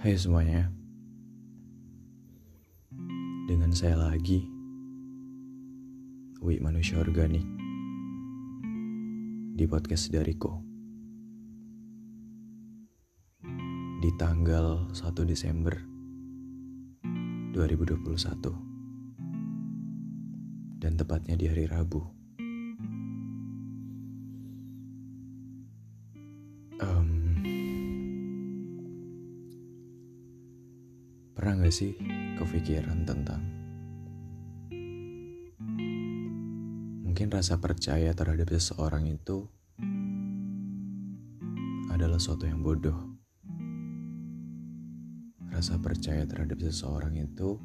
Hai semuanya. Dengan saya lagi Wi Manusia Organik. Di podcast dariku. Di tanggal 1 Desember 2021 Dan tepatnya di hari Rabu gak sih kepikiran tentang Mungkin rasa percaya terhadap seseorang itu adalah suatu yang bodoh. Rasa percaya terhadap seseorang itu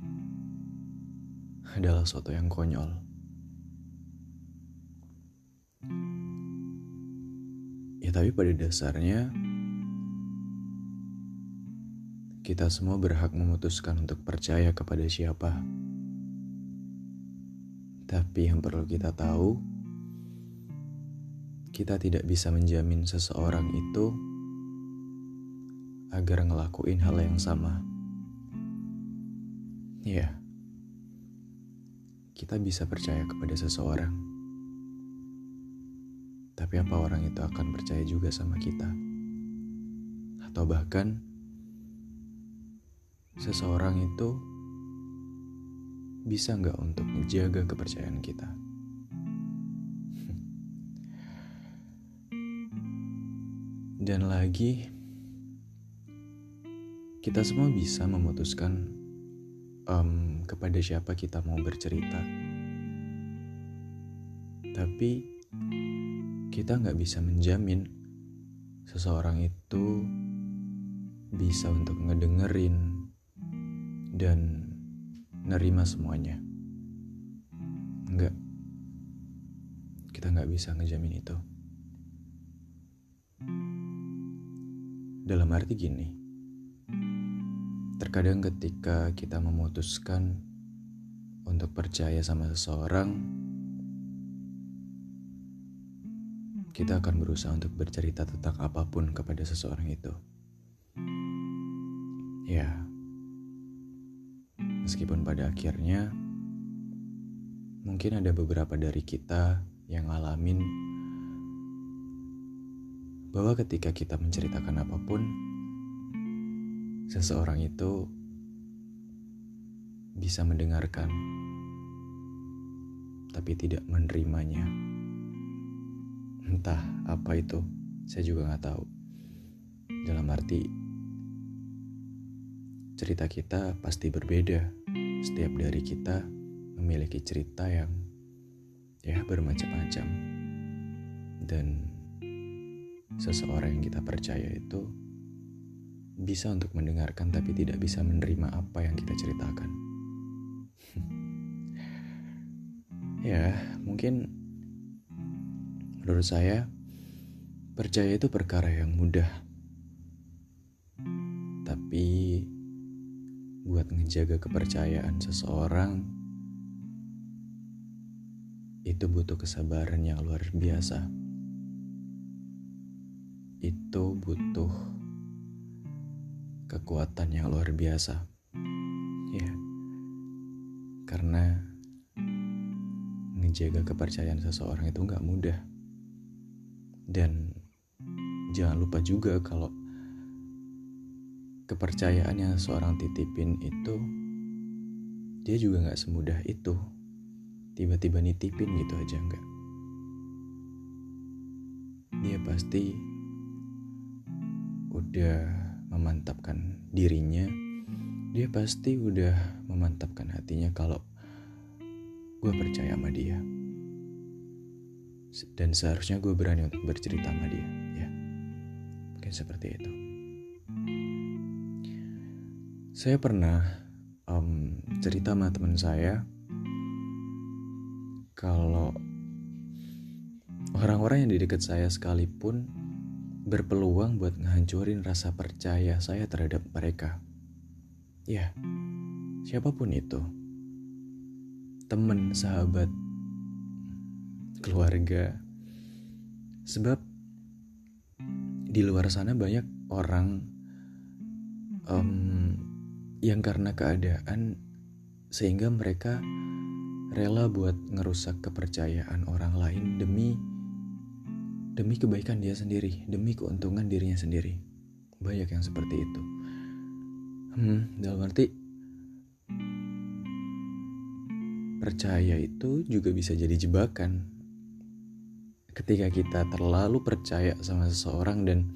adalah suatu yang konyol. Ya tapi pada dasarnya kita semua berhak memutuskan untuk percaya kepada siapa. Tapi yang perlu kita tahu, kita tidak bisa menjamin seseorang itu agar ngelakuin hal yang sama. Ya, kita bisa percaya kepada seseorang. Tapi apa orang itu akan percaya juga sama kita? Atau bahkan seseorang itu bisa nggak untuk menjaga kepercayaan kita? Dan lagi, kita semua bisa memutuskan em, kepada siapa kita mau bercerita. Tapi kita nggak bisa menjamin seseorang itu bisa untuk ngedengerin dan nerima semuanya. Enggak. Kita nggak bisa ngejamin itu. Dalam arti gini, terkadang ketika kita memutuskan untuk percaya sama seseorang, kita akan berusaha untuk bercerita tentang apa pun kepada seseorang itu. Ya, meskipun pada akhirnya mungkin ada beberapa dari kita yang ngalamin bahwa ketika kita menceritakan apa pun, seseorang itu bisa mendengarkan, tapi tidak menerimanya. Entah apa itu, saya juga nggak tahu. Dalam arti, cerita kita pasti berbeda. Setiap dari kita memiliki cerita yang ya bermacam-macam. Dan seseorang yang kita percaya itu bisa untuk mendengarkan tapi tidak bisa menerima apa yang kita ceritakan. ya, mungkin menurut saya percaya itu perkara yang mudah. Tapi buat ngejaga kepercayaan seseorang itu butuh kesabaran yang luar biasa. Itu butuh kekuatan yang luar biasa. Ya. Karena ngejaga kepercayaan seseorang itu nggak mudah. Dan jangan lupa juga kalau kepercayaan yang seorang titipin itu dia juga nggak semudah itu. Tiba-tiba nitipin gitu aja nggak. Dia pasti udah memantapkan dirinya. Dia pasti udah memantapkan hatinya kalau gue percaya sama dia. Dan seharusnya gue berani untuk bercerita sama dia ya. Mungkin seperti itu saya pernah um, cerita sama teman saya kalau orang-orang yang di dekat saya sekalipun berpeluang buat ngehancurin rasa percaya saya terhadap mereka. Ya, siapa pun itu. Teman, sahabat, keluarga. Sebab di luar sana banyak orang um, yang karena keadaan sehingga mereka rela buat ngerusak kepercayaan orang lain demi demi kebaikan dia sendiri, demi keuntungan dirinya sendiri. Banyak yang seperti itu. Hmm, dalam arti percaya itu juga bisa jadi jebakan. Ketika kita terlalu percaya sama seseorang dan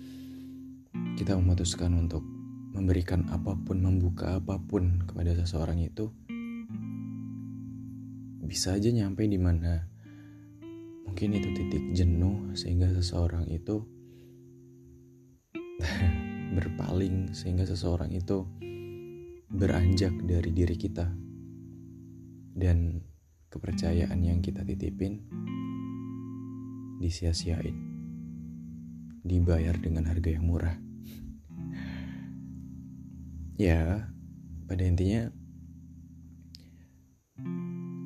kita memutuskan untuk memberikan apa pun, membuka apa pun kepada seseorang itu, bisa aja nyampe di mana mungkin itu titik jenuh sehingga seseorang itu berpaling sehingga seseorang itu beranjak dari diri kita. Dan kepercayaan yang kita titipin disia-siain dibayar dengan harga yang murah ya pada intinya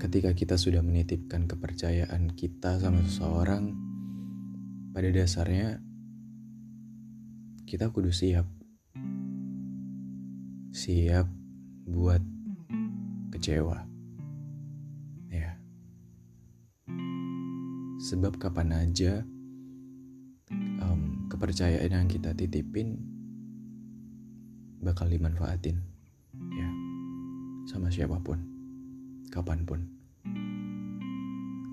ketika kita sudah menitipkan kepercayaan kita sama seseorang, pada dasarnya kita kudu siap. Siap buat kecewa. Ya. Sebab kapan aja kepercayaan yang kita titipin bakal dimanfaatin. Ya. Sama siapa pun kapan pun.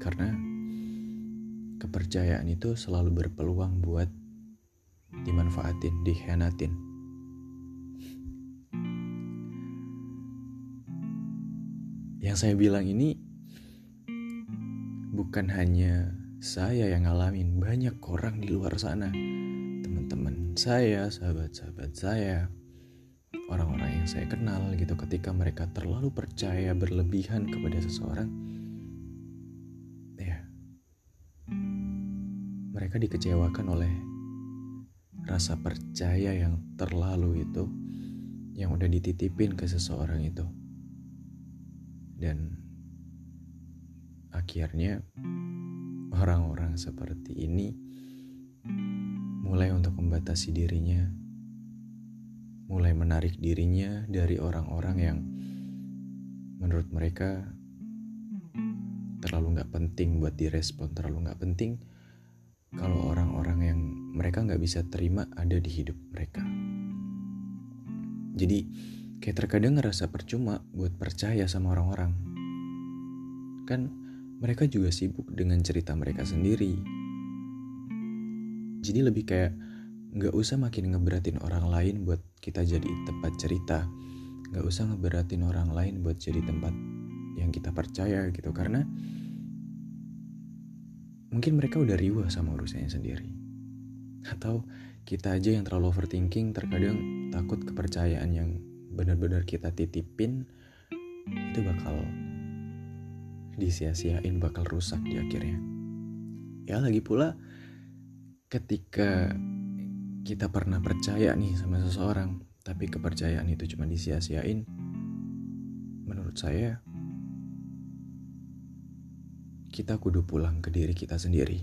Karena kepercayaan itu selalu berpeluang buat dimanfaatin, dikhianatin. Yang saya bilang ini bukan hanya saya yang ngalamin, banyak orang di luar sana. Teman-teman saya, sahabat-sahabat saya, orang-orang yang saya kenal gitu ketika mereka terlalu percaya berlebihan kepada seseorang ya mereka dikecewakan oleh rasa percaya yang terlalu itu yang udah dititipin ke seseorang itu. Dan akhirnya orang-orang seperti ini mulai untuk membatasi dirinya mulai menarik dirinya dari orang-orang yang menurut mereka terlalu nggak penting buat direspon, terlalu nggak penting kalau orang-orang yang mereka nggak bisa terima ada di hidup mereka. Jadi kayak terkadang ngerasa percuma buat percaya sama orang-orang. Kan mereka juga sibuk dengan cerita mereka sendiri. Jadi lebih kayak nggak usah makin ngeberatin orang lain buat kita jadi tempat cerita. Nggak usah ngeberatin orang lain buat jadi tempat yang kita percaya gitu karena mungkin mereka udah riwah sama urusannya sendiri. Atau kita aja yang terlalu overthinking terkadang takut kepercayaan yang benar-benar kita titipin itu bakal disia-siain bakal rusak di akhirnya. Ya lagi pula ketika kita pernah percaya nih sama seseorang, tapi kepercayaan itu cuma disia-siain, menurut saya kita kudu pulang ke diri kita sendiri.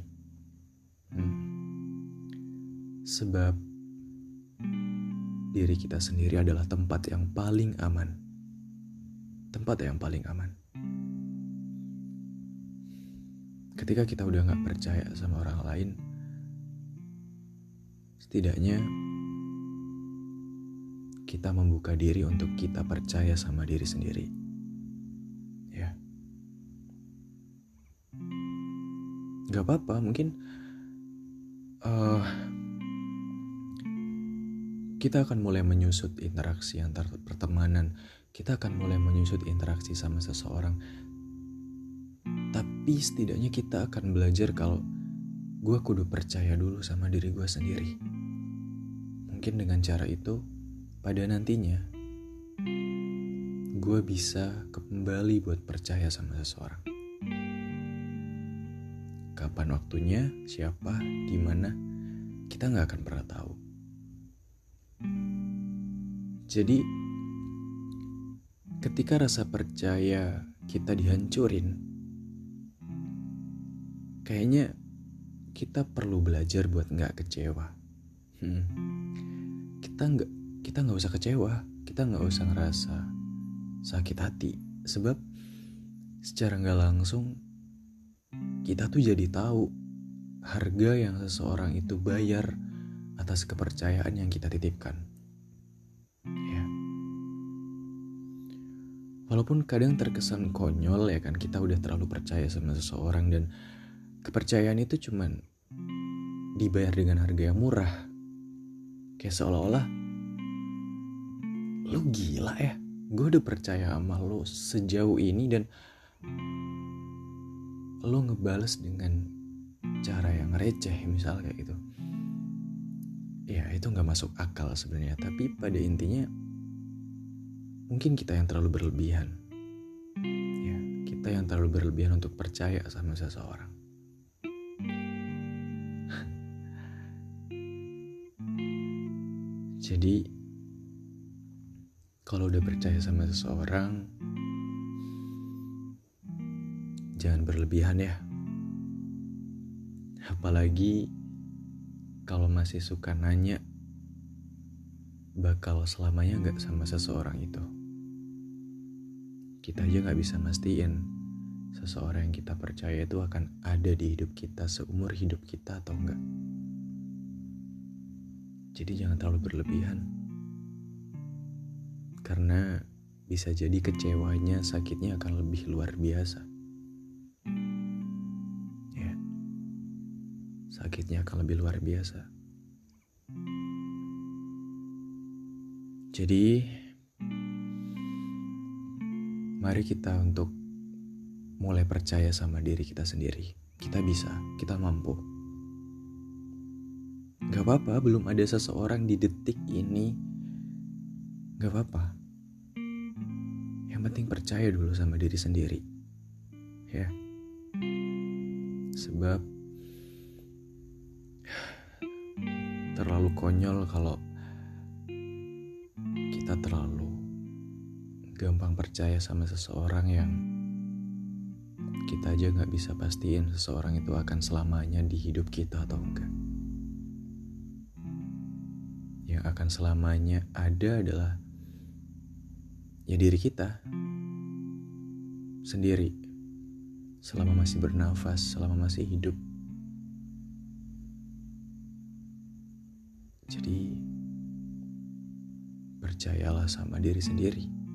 Hmm. Sebab diri kita sendiri adalah tempat yang paling aman. Tempat yang paling aman. Ketika kita udah gak percaya sama orang lain, Setidaknya kita membuka diri untuk kita percaya sama diri sendiri. Ya. Gak apa-apa, mungkin uh, kita akan mulai menyusut interaksi antar pertemanan. Kita akan mulai menyusut interaksi sama seseorang. Tapi setidaknya kita akan belajar kalau gue kudu percaya dulu sama diri gue sendiri. Mungkin dengan cara itu, pada nantinya, gue bisa kembali buat percaya sama seseorang. Kapan waktunya, siapa, di mana, kita nggak akan pernah tahu. Jadi, ketika rasa percaya kita dihancurin, kayaknya kita perlu belajar buat nggak kecewa. Hmm kita nggak kita nggak usah kecewa kita nggak usah ngerasa sakit hati sebab secara nggak langsung kita tuh jadi tahu harga yang seseorang itu bayar atas kepercayaan yang kita titipkan. Ya. Walaupun kadang terkesan konyol ya kan kita udah terlalu percaya sama seseorang dan kepercayaan itu cuman dibayar dengan harga yang murah. Kayak seolah-olah lu gila ya. Gue udah percaya sama lu sejauh ini dan lo ngebales dengan cara yang receh misal kayak gitu. Ya itu nggak masuk akal sebenarnya. Tapi pada intinya mungkin kita yang terlalu berlebihan. Ya kita yang terlalu berlebihan untuk percaya sama seseorang jadi kalau udah percaya sama seseorang jangan berlebihan ya. Apalagi kalau masih suka nanya bakal selamanya nggak sama seseorang itu. Kita aja nggak bisa mastiin seseorang yang kita percaya itu akan ada di hidup kita seumur hidup kita atau enggak. Jadi jangan terlalu berlebihan. Karena bisa jadi kecewanya, sakitnya akan lebih luar biasa. sakitnya akan lebih luar biasa. Jadi, mari kita untuk mulai percaya sama diri kita sendiri. Kita bisa, kita mampu. Gak apa-apa, belum ada seseorang di detik ini. Gak apa-apa. Yang penting percaya dulu sama diri sendiri. Ya. Sebab terlalu konyol kalau kita terlalu gampang percaya sama seseorang yang kita aja nggak bisa pastiin seseorang itu akan selamanya di hidup kita atau enggak. Akan selamanya ada adalah ya diri kita sendiri selama masih bernafas, selama masih hidup. Jadi, percayalah sama diri sendiri.